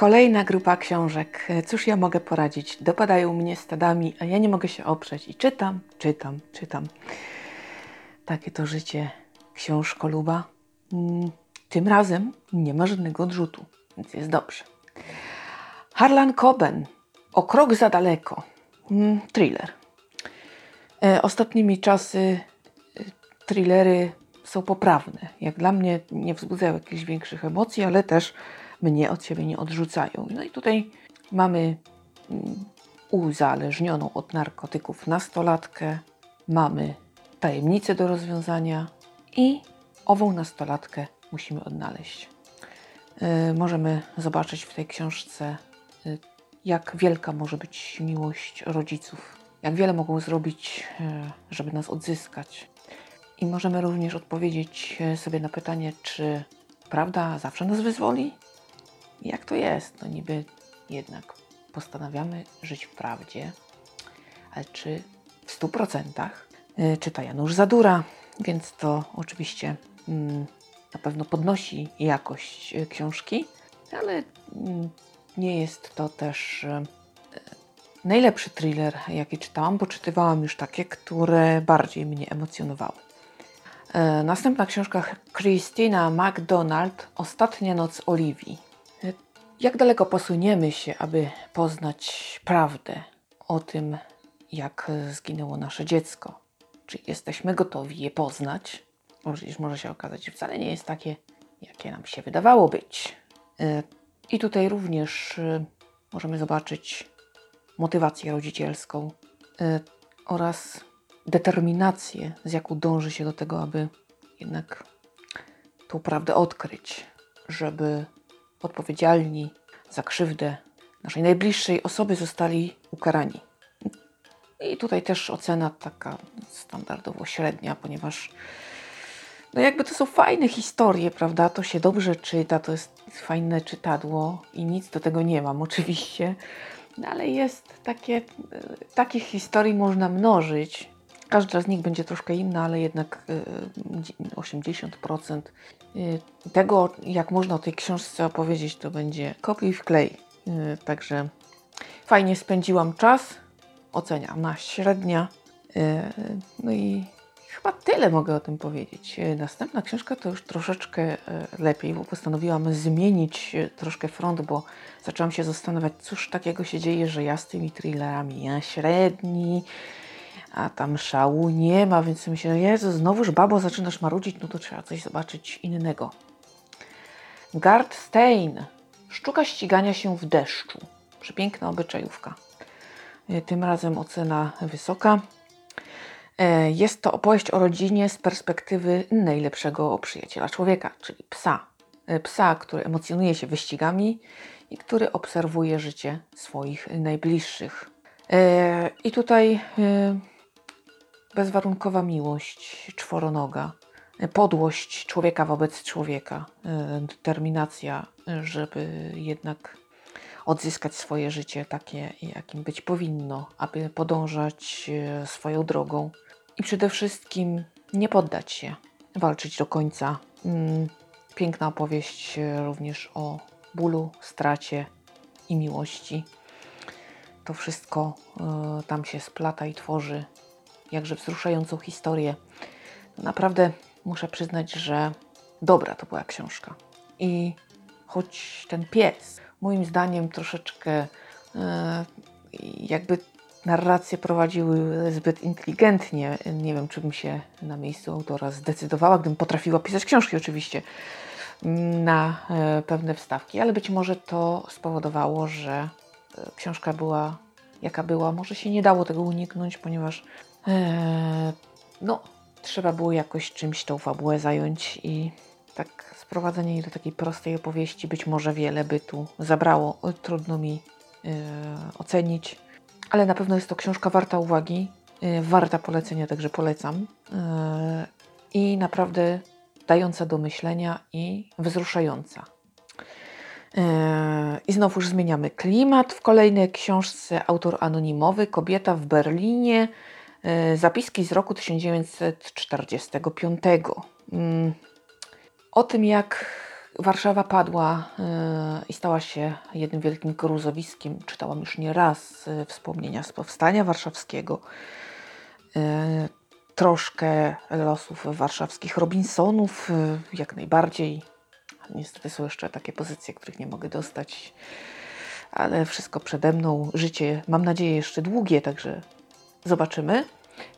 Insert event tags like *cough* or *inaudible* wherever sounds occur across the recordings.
Kolejna grupa książek. Cóż ja mogę poradzić? Dopadają mnie stadami, a ja nie mogę się oprzeć. I czytam, czytam, czytam. Takie to życie książkoluba. Mm, tym razem nie ma żadnego odrzutu, więc jest dobrze. Harlan Coben. O krok za daleko. Mm, thriller. E, ostatnimi czasy e, thrillery są poprawne. Jak dla mnie nie wzbudzają jakichś większych emocji, ale też mnie od siebie nie odrzucają. No i tutaj mamy mm, uzależnioną od narkotyków nastolatkę, mamy tajemnicę do rozwiązania i ową nastolatkę musimy odnaleźć. Yy, możemy zobaczyć w tej książce, yy, jak wielka może być miłość rodziców, jak wiele mogą zrobić, yy, żeby nas odzyskać. I możemy również odpowiedzieć sobie na pytanie, czy prawda zawsze nas wyzwoli? Jak to jest? No niby jednak postanawiamy żyć w prawdzie, ale czy w stu procentach? Y, czyta Janusz Zadura, więc to oczywiście mm, na pewno podnosi jakość y, książki, ale mm, nie jest to też y, najlepszy thriller, jaki czytałam, bo czytywałam już takie, które bardziej mnie emocjonowały. Następna książka Christina MacDonald Ostatnia noc Oliwii. Jak daleko posuniemy się, aby poznać prawdę o tym, jak zginęło nasze dziecko? Czy jesteśmy gotowi je poznać? Przecież może się okazać, że wcale nie jest takie, jakie nam się wydawało być. E, I tutaj również e, możemy zobaczyć motywację rodzicielską e, oraz determinację, z jaką dąży się do tego, aby jednak tą prawdę odkryć, żeby odpowiedzialni za krzywdę naszej najbliższej osoby zostali ukarani. I tutaj też ocena taka standardowo średnia, ponieważ no jakby to są fajne historie, prawda? To się dobrze czyta, to jest fajne czytadło i nic do tego nie mam oczywiście. No ale jest takie, takich historii można mnożyć. Każda z nich będzie troszkę inna, ale jednak 80% y, y, tego, jak można o tej książce opowiedzieć, to będzie kopiuj w klej. Y, także fajnie spędziłam czas, oceniam na średnia. No i chyba tyle mogę o tym powiedzieć. Następna książka to już troszeczkę lepiej, bo postanowiłam zmienić troszkę front, bo zaczęłam się zastanawiać, cóż takiego się dzieje, że ja z tymi thrillerami ja średni, a tam szału nie ma, więc myślę, Jezu, znowuż babo zaczynasz marudzić, no to trzeba coś zobaczyć innego. Gard Stein. Sztuka ścigania się w deszczu. Przepiękna obyczajówka. E, tym razem ocena wysoka. E, jest to opowieść o rodzinie z perspektywy najlepszego przyjaciela człowieka, czyli psa. E, psa, który emocjonuje się wyścigami i który obserwuje życie swoich najbliższych. I tutaj bezwarunkowa miłość czworonoga, podłość człowieka wobec człowieka, e, determinacja, żeby jednak odzyskać swoje życie takie, jakim być powinno, aby podążać e, swoją drogą i przede wszystkim nie poddać się, walczyć do końca. Mm, piękna opowieść e, również o bólu, stracie i miłości. To wszystko tam się splata i tworzy jakże wzruszającą historię. Naprawdę muszę przyznać, że dobra to była książka. I choć ten pies, moim zdaniem, troszeczkę e, jakby narrację prowadziły zbyt inteligentnie, nie wiem, czy bym się na miejscu autora zdecydowała, gdybym potrafiła pisać książki, oczywiście, na e, pewne wstawki, ale być może to spowodowało, że e, książka była jaka była. Może się nie dało tego uniknąć, ponieważ Eee, no, trzeba było jakoś czymś tą fabułę zająć i tak sprowadzenie jej do takiej prostej opowieści być może wiele by tu zabrało. Trudno mi e, ocenić, ale na pewno jest to książka warta uwagi, e, warta polecenia, także polecam. E, I naprawdę dająca do myślenia i wzruszająca. I znowu już zmieniamy klimat. W kolejnej książce autor anonimowy, kobieta w Berlinie, zapiski z roku 1945. Mm, o tym, jak Warszawa padła e, i stała się jednym wielkim gruzowiskiem. Czytałam już nie raz e, wspomnienia z powstania warszawskiego. E, troszkę losów warszawskich Robinsonów, jak najbardziej. Niestety są jeszcze takie pozycje, których nie mogę dostać, ale wszystko przede mną. Życie, mam nadzieję, jeszcze długie, także zobaczymy.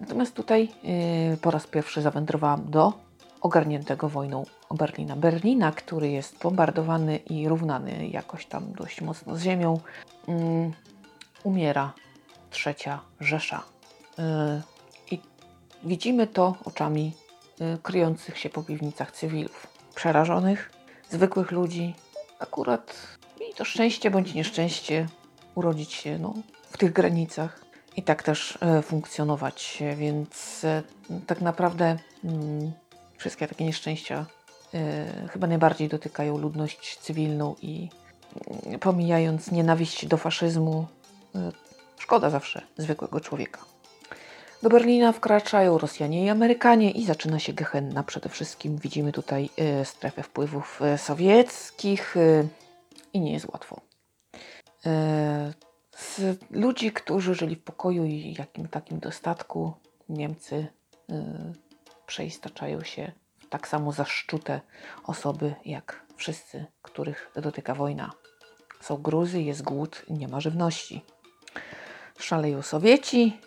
Natomiast tutaj po raz pierwszy zawędrowałam do ogarniętego wojną Berlina. Berlina, który jest bombardowany i równany jakoś tam dość mocno z ziemią, um, umiera trzecia Rzesza. Yy, I widzimy to oczami yy, kryjących się po piwnicach cywilów, przerażonych, zwykłych ludzi. Akurat i to szczęście bądź nieszczęście urodzić się no, w tych granicach i tak też y, funkcjonować, więc y, tak naprawdę mm, wszystkie takie nieszczęścia y, chyba najbardziej dotykają ludność cywilną i y, pomijając nienawiść do faszyzmu, szkoda zawsze zwykłego człowieka. Do Berlina wkraczają Rosjanie i Amerykanie i zaczyna się Gehenna. Przede wszystkim widzimy tutaj strefę wpływów sowieckich i nie jest łatwo. Z ludzi, którzy żyli w pokoju i jakim takim dostatku, Niemcy przeistaczają się w tak samo zaszczute osoby jak wszyscy, których dotyka wojna. Są gruzy, jest głód, nie ma żywności. Szaleją Sowieci,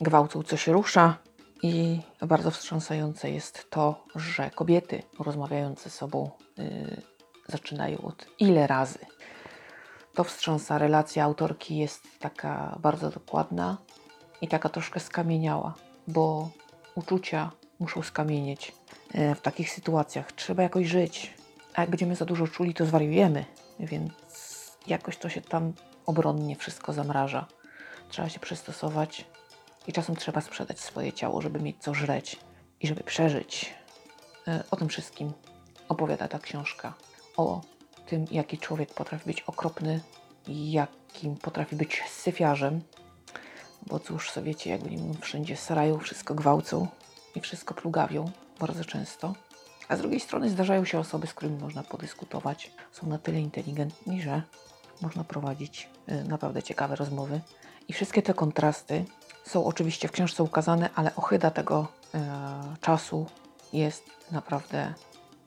gwałcą co się rusza i bardzo wstrząsające jest to, że kobiety rozmawiając ze sobą yy, zaczynają od ile razy. To wstrząsa. Relacja autorki jest taka bardzo dokładna i taka troszkę skamieniała, bo uczucia muszą skamienieć e, w takich sytuacjach. Trzeba jakoś żyć. A jak będziemy za dużo czuli, to zwariujemy. Więc jakoś to się tam obronnie wszystko zamraża. Trzeba się przystosować i czasem trzeba sprzedać swoje ciało, żeby mieć co żreć i żeby przeżyć. E, o tym wszystkim opowiada ta książka. O tym, jaki człowiek potrafi być okropny, jakim potrafi być syfiarzem. Bo cóż, Sowieci, jakby nie mówią, wszędzie sarają, wszystko gwałcą i wszystko plugawią bardzo często. A z drugiej strony zdarzają się osoby, z którymi można podyskutować. Są na tyle inteligentni, że można prowadzić y, naprawdę ciekawe rozmowy. I wszystkie te kontrasty są oczywiście w książce ukazane, ale ochyda tego e, czasu jest naprawdę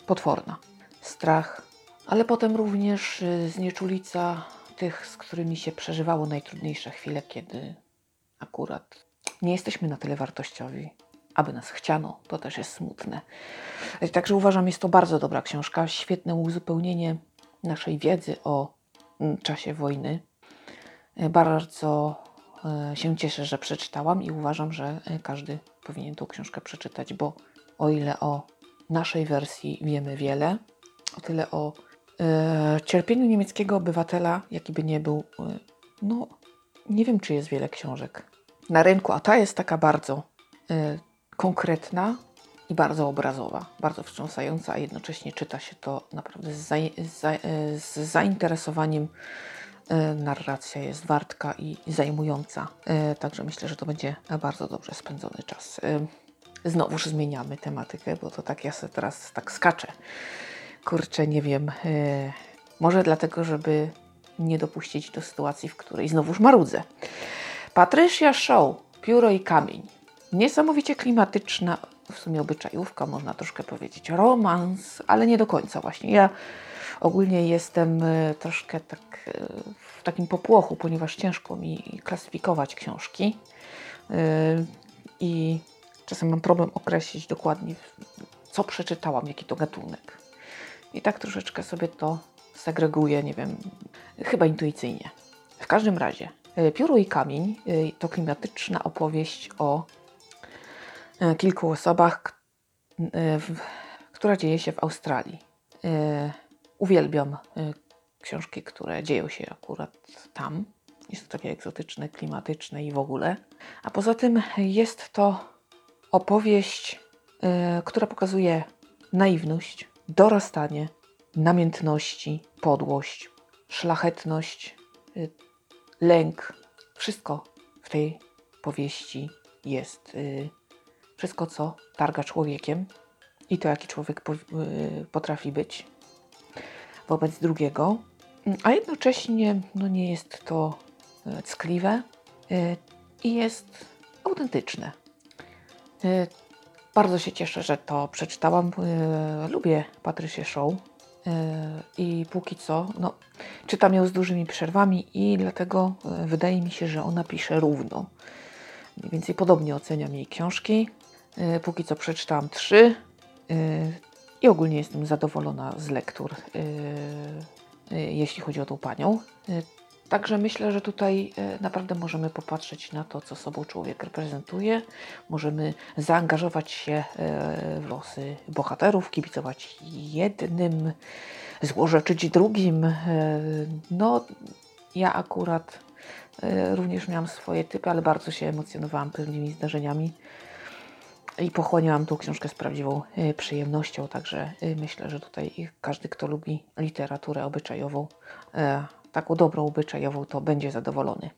potworna. Strach, ale potem również y, znieczulica tych, z którymi się przeżywało najtrudniejsze chwile, kiedy akurat nie jesteśmy na tyle wartościowi, aby nas chciano. To też jest smutne. Także uważam, jest to bardzo dobra książka, świetne uzupełnienie naszej wiedzy o mm, czasie wojny. E, bardzo się cieszę, że przeczytałam i uważam, że każdy powinien tą książkę przeczytać, bo o ile o naszej wersji wiemy wiele, o tyle o cierpieniu niemieckiego obywatela, jaki by nie był, e, no nie wiem, czy jest wiele książek na rynku, a ta jest taka bardzo e, konkretna i bardzo obrazowa, bardzo wstrząsająca, a jednocześnie czyta się to naprawdę z, za, z, zainteresowaniem. E, narracja jest wartka i zajmująca, e, także myślę, że to będzie bardzo dobrze spędzony czas. E, znowuż zmieniamy tematykę, bo to tak ja sobie teraz tak skaczę. Kurczę, nie wiem, może dlatego, żeby nie dopuścić do sytuacji, w której znowuż marudzę. Patricia Show, Pióro i Kamień. Niesamowicie klimatyczna, w sumie obyczajówka, można troszkę powiedzieć, romans, ale nie do końca właśnie. Ja ogólnie jestem e, troszkę tak e, w takim popłochu, ponieważ ciężko mi klasyfikować książki e, i czasem mam problem określić dokładnie, co przeczytałam, jaki to gatunek. I tak troszeczkę sobie to segreguję, nie wiem, chyba intuicyjnie. W każdym razie, Pióro i Kamień to klimatyczna opowieść o E, kilku osobach, która dzieje się w Australii. Uwielbiam książki, które dzieją się akurat tam. Jest to takie egzotyczne, klimatyczne i w ogóle. A poza tym jest to opowieść, która pokazuje naiwność, dorastanie, namiętności, podłość, szlachetność, lęk. Wszystko w tej powieści jest wszystko, co targa człowiekiem i to, jaki człowiek y, potrafi być. wobec drugiego, a jednocześnie no, nie jest to ckliwe i jest autentyczne. Bardzo się cieszę, że to przeczytałam. Lubię Patrycję Show i póki co no, czytam ją z dużymi przerwami i dlatego wydaje mi się, że ona pisze równo. Mniej więcej podobnie oceniam jej książki. Póki co przeczytałam trzy i ogólnie jestem zadowolona z lektur, jeśli chodzi o tą panią. Także myślę, że tutaj naprawdę możemy popatrzeć na to, co sobą człowiek reprezentuje. Możemy zaangażować się w losy bohaterów, kibicować jednym, złorzeczyć drugim. No, ja akurat również miałam swoje typy, ale bardzo się emocjonowałam pewnymi zdarzeniami i pochłaniałam tą książkę z prawdziwą przyjemnością. Także myślę, że tutaj każdy, kto lubi literaturę obyczajową, taką dobrą obyczajową, to będzie zadowolony.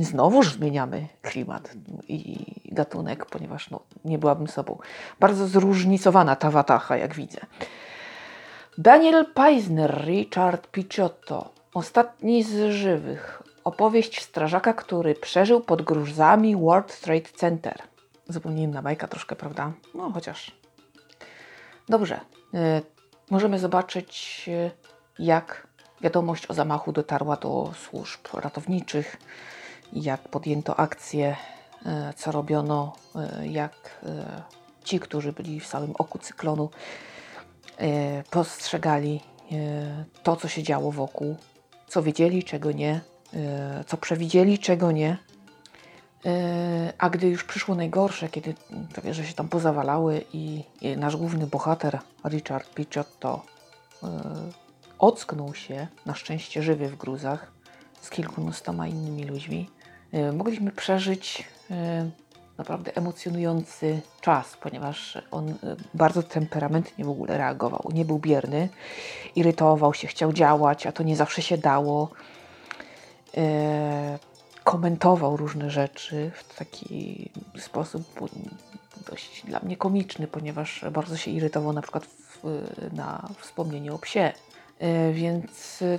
Znowuż zmieniamy klimat i gatunek, ponieważ no, nie byłabym sobą. Bardzo zróżnicowana ta watacha, jak widzę. Daniel Peisner, Richard Picciotto. Ostatni z żywych. Opowieść strażaka, który przeżył pod gruzami World Trade Center. Zupełnie inna bajka troszkę, prawda? No chociaż. Dobrze. Y, możemy zobaczyć, y, jak Wiadomość o zamachu dotarła do służb ratowniczych, jak podjęto akcję, e, co robiono, e, jak e, ci, którzy byli w samym oku cyklonu, postrzegali to, co się działo wokół, co wiedzieli, czego nie, co przewidzieli, czego nie. A gdy już przyszło najgorsze, kiedy te wieże się tam pozawalały i nasz główny bohater, Richard Picciotto, ocknął się, na szczęście żywy w gruzach, z kilkunastoma innymi ludźmi. E, mogliśmy przeżyć e, naprawdę emocjonujący czas, ponieważ on e, bardzo temperamentnie w ogóle reagował. Nie był bierny, irytował się, chciał działać, a to nie zawsze się dało. Komentował różne rzeczy w taki sposób dość dla mnie komiczny, ponieważ bardzo się irytował na przykład w, na wspomnienie o psie więc e,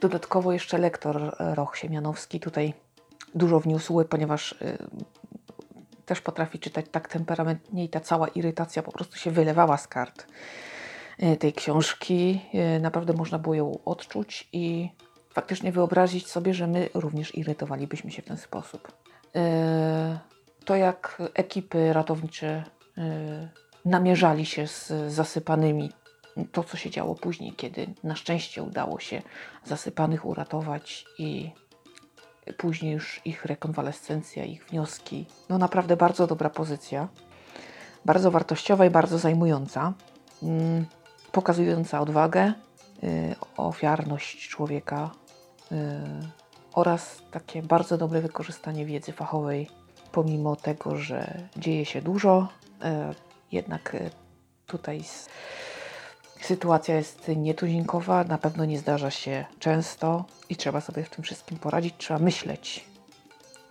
dodatkowo jeszcze lektor Roch Siemianowski tutaj dużo wniósł, ponieważ e, też potrafi czytać tak temperamentnie i ta cała irytacja po prostu się wylewała z kart tej książki. Naprawdę można było ją odczuć i faktycznie wyobrazić sobie, że my również irytowalibyśmy się w ten sposób. To jak ekipy ratownicze namierzali się z zasypanymi to, co się działo później, kiedy na szczęście udało się zasypanych uratować i później już ich rekonwalescencja, ich wnioski. No naprawdę bardzo dobra pozycja, bardzo wartościowa i bardzo zajmująca, mm, pokazująca odwagę, y, ofiarność człowieka y, oraz takie bardzo dobre wykorzystanie wiedzy fachowej, pomimo tego, że dzieje się dużo, y, jednak tutaj Sytuacja jest nietuzinkowa, na pewno nie zdarza się często i trzeba sobie w tym wszystkim poradzić, trzeba myśleć.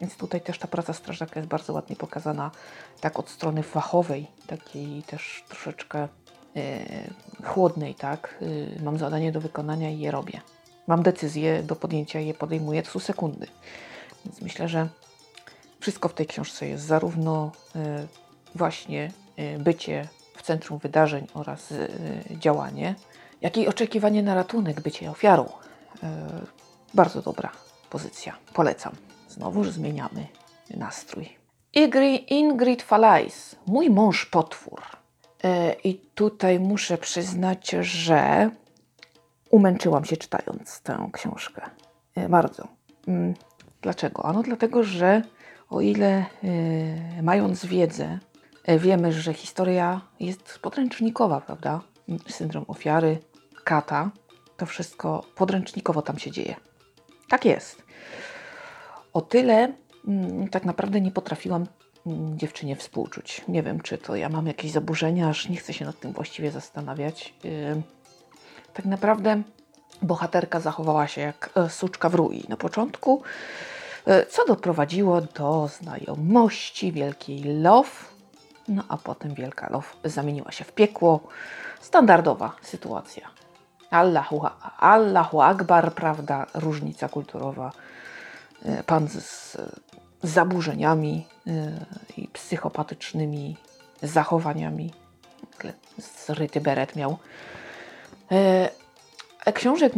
Więc tutaj też ta praca strażaka jest bardzo ładnie pokazana, tak od strony fachowej, takiej też troszeczkę yy, chłodnej, tak. Yy, mam zadanie do wykonania i je robię. Mam decyzję do podjęcia i je podejmuję, to sekundy. Więc myślę, że wszystko w tej książce jest zarówno yy, właśnie bycie centrum wydarzeń oraz y, działanie, jak i oczekiwanie na ratunek, bycie ofiarą. Y, bardzo dobra pozycja. Polecam. Znowuż zmieniamy nastrój. Ingrid Falais, mój mąż potwór. Y, I tutaj muszę przyznać, że umęczyłam się czytając tę książkę. Bardzo. Mm, dlaczego? Ano dlatego, że o ile mając wiedzę wiemy, że historia jest podręcznikowa, prawda? Syndrom ofiary, kata, to wszystko podręcznikowo tam się dzieje. Tak jest. O tyle mm, tak naprawdę nie potrafiłam mm, dziewczynie współczuć. Nie wiem, czy to ja mam jakieś zaburzenia, aż nie chcę się nad tym właściwie zastanawiać. Tak naprawdę bohaterka zachowała się jak e, suczka w rui. Na początku, e, co doprowadziło do znajomości wielkiej love, no a potem Wielka Low zamieniła się w piekło. Standardowa sytuacja. Allahu, Allahu Akbar, prawda, różnica kulturowa. E, pan z, zaburzeniami i psychopatycznymi zachowaniami. Zryty beret miał. A książek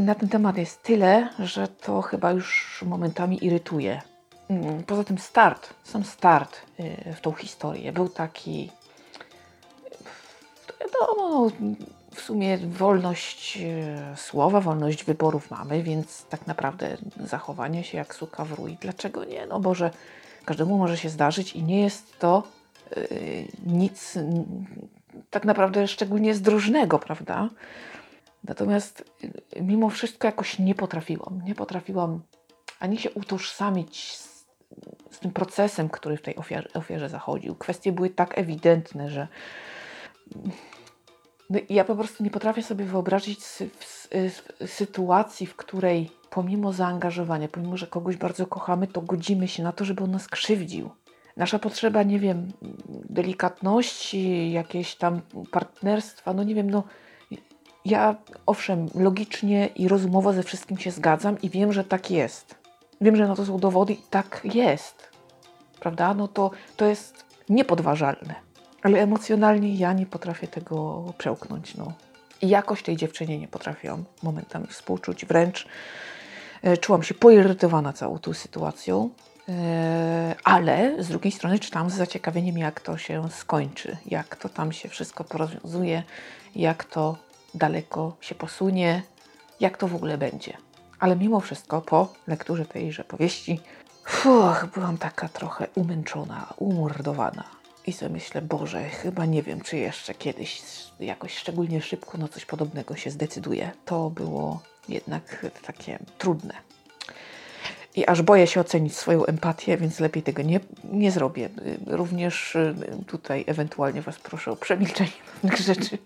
na ten temat jest tyle, że to chyba już momentami irytuje. Mm, poza tym start, sam start y, w tą historię był taki. Wiadomo, no, w sumie wolność y, słowa, wolność wyborów mamy, więc tak naprawdę zachowanie się jak suka w rój. Dlaczego nie? No Boże, każdemu może się zdarzyć i nie jest to yy, nic tak naprawdę szczególnie zdrożnego, prawda? Natomiast y, mimo wszystko jakoś nie potrafiłam. Nie potrafiłam ani się utożsamić z, z tym procesem, który w tej ofierze, ofierze zachodził. Kwestie były tak ewidentne, że no, ja po prostu nie potrafię sobie wyobrazić sy sytuacji, w której pomimo zaangażowania, pomimo, że kogoś bardzo kochamy, to godzimy się na to, żeby on nas krzywdził. Nasza potrzeba, nie wiem, delikatności, jakieś tam partnerstwa, no nie wiem, no ja owszem, logicznie i rozumowo ze wszystkim się zgadzam i wiem, że tak jest. Wiem, że na to są dowody i tak jest. Prawda? No to, to jest niepodważalne. Ale emocjonalnie ja nie potrafię tego przełknąć. No. I jakoś tej dziewczynie nie potrafiłam momentami współczuć. Wręcz e, czułam się poirytowana całą tą sytuacją. E, ale z drugiej strony czytałam z zaciekawieniem, jak to się skończy, jak to tam się wszystko porozwiązuje, jak to daleko się posunie, jak to w ogóle będzie. Ale mimo wszystko, po lekturze tejże powieści, fuch, byłam taka trochę umęczona, umordowana. I sobie myślę, Boże, chyba nie wiem, czy jeszcze kiedyś jakoś szczególnie szybko na coś podobnego się zdecyduje. To było jednak takie trudne i aż boję się ocenić swoją empatię, więc lepiej tego nie, nie zrobię. Również y, tutaj ewentualnie Was proszę o przemilczenie pewnych rzeczy,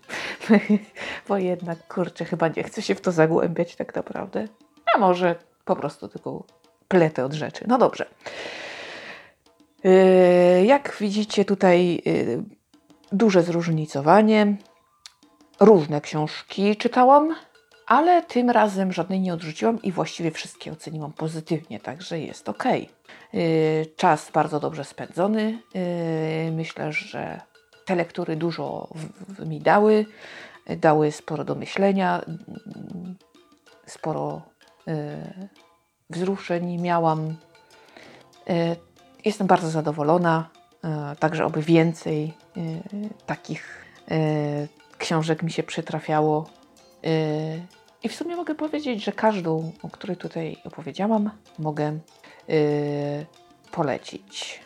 *laughs* bo jednak, kurczę, chyba nie chcę się w to zagłębiać tak naprawdę. A może po prostu tylko pletę od rzeczy. No dobrze. Y, jak widzicie tutaj y, duże zróżnicowanie. Różne książki czytałam ale tym razem żadnej nie odrzuciłam i właściwie wszystkie oceniłam pozytywnie, także jest ok. Czas bardzo dobrze spędzony. Yy, myślę, że te lektury dużo mi dały, dały sporo do myślenia, sporo wzruszeń miałam. Yy, jestem bardzo zadowolona, także oby więcej takich książek mi się przytrafiało I w sumie mogę powiedzieć, że każdą, o której tutaj opowiedziałam, mogę polecić.